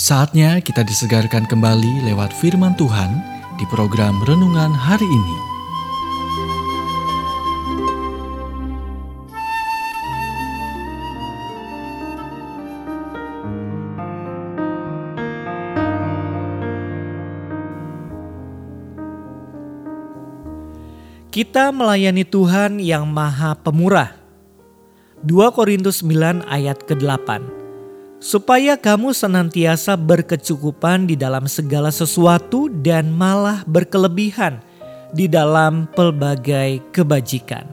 Saatnya kita disegarkan kembali lewat firman Tuhan di program renungan hari ini. Kita melayani Tuhan yang Maha Pemurah. 2 Korintus 9 ayat ke-8 supaya kamu senantiasa berkecukupan di dalam segala sesuatu dan malah berkelebihan di dalam pelbagai kebajikan.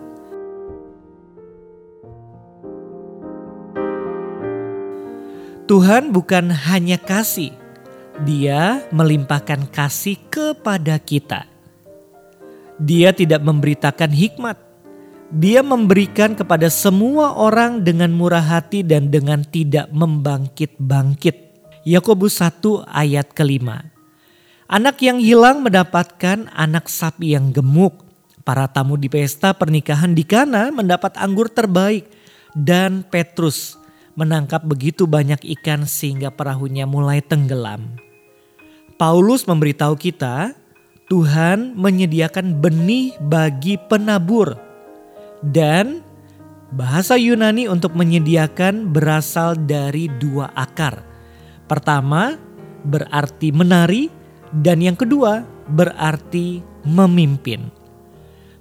Tuhan bukan hanya kasih, Dia melimpahkan kasih kepada kita. Dia tidak memberitakan hikmat, dia memberikan kepada semua orang dengan murah hati dan dengan tidak membangkit-bangkit. Yakobus 1 ayat kelima. Anak yang hilang mendapatkan anak sapi yang gemuk. Para tamu di pesta pernikahan di Kana mendapat anggur terbaik dan Petrus menangkap begitu banyak ikan sehingga perahunya mulai tenggelam. Paulus memberitahu kita, Tuhan menyediakan benih bagi penabur dan bahasa Yunani untuk menyediakan berasal dari dua akar. Pertama berarti menari dan yang kedua berarti memimpin.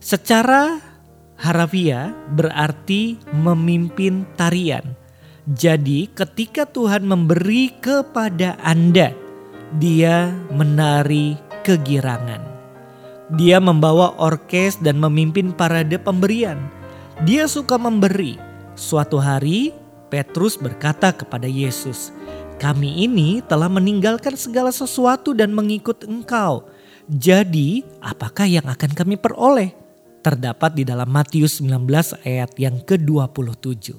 Secara harafiah berarti memimpin tarian. Jadi ketika Tuhan memberi kepada Anda, dia menari kegirangan. Dia membawa orkes dan memimpin parade pemberian. Dia suka memberi. Suatu hari, Petrus berkata kepada Yesus, "Kami ini telah meninggalkan segala sesuatu dan mengikut Engkau. Jadi, apakah yang akan kami peroleh?" Terdapat di dalam Matius 19 ayat yang ke-27.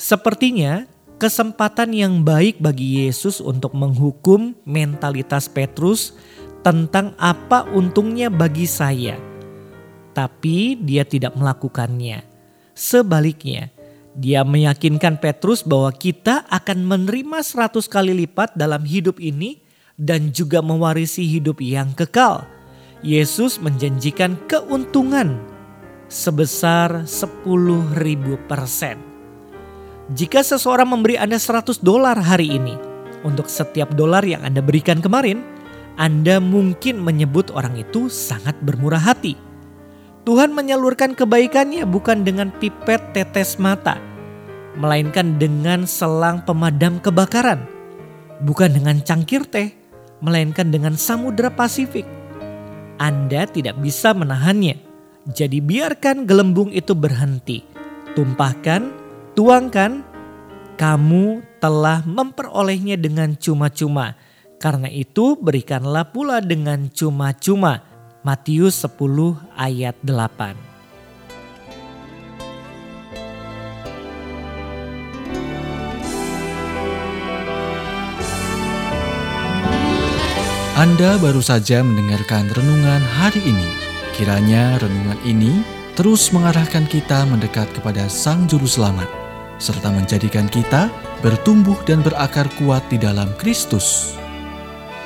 Sepertinya kesempatan yang baik bagi Yesus untuk menghukum mentalitas Petrus tentang apa untungnya bagi saya. Tapi dia tidak melakukannya. Sebaliknya, dia meyakinkan Petrus bahwa kita akan menerima seratus kali lipat dalam hidup ini dan juga mewarisi hidup yang kekal. Yesus menjanjikan keuntungan sebesar 10 ribu persen. Jika seseorang memberi Anda 100 dolar hari ini, untuk setiap dolar yang Anda berikan kemarin, anda mungkin menyebut orang itu sangat bermurah hati. Tuhan menyalurkan kebaikannya bukan dengan pipet tetes mata, melainkan dengan selang pemadam kebakaran. Bukan dengan cangkir teh, melainkan dengan samudera Pasifik. Anda tidak bisa menahannya. Jadi biarkan gelembung itu berhenti. Tumpahkan, tuangkan, kamu telah memperolehnya dengan cuma-cuma karena itu berikanlah pula dengan cuma-cuma. Matius 10 ayat 8. Anda baru saja mendengarkan renungan hari ini. Kiranya renungan ini terus mengarahkan kita mendekat kepada Sang Juru Selamat, serta menjadikan kita bertumbuh dan berakar kuat di dalam Kristus.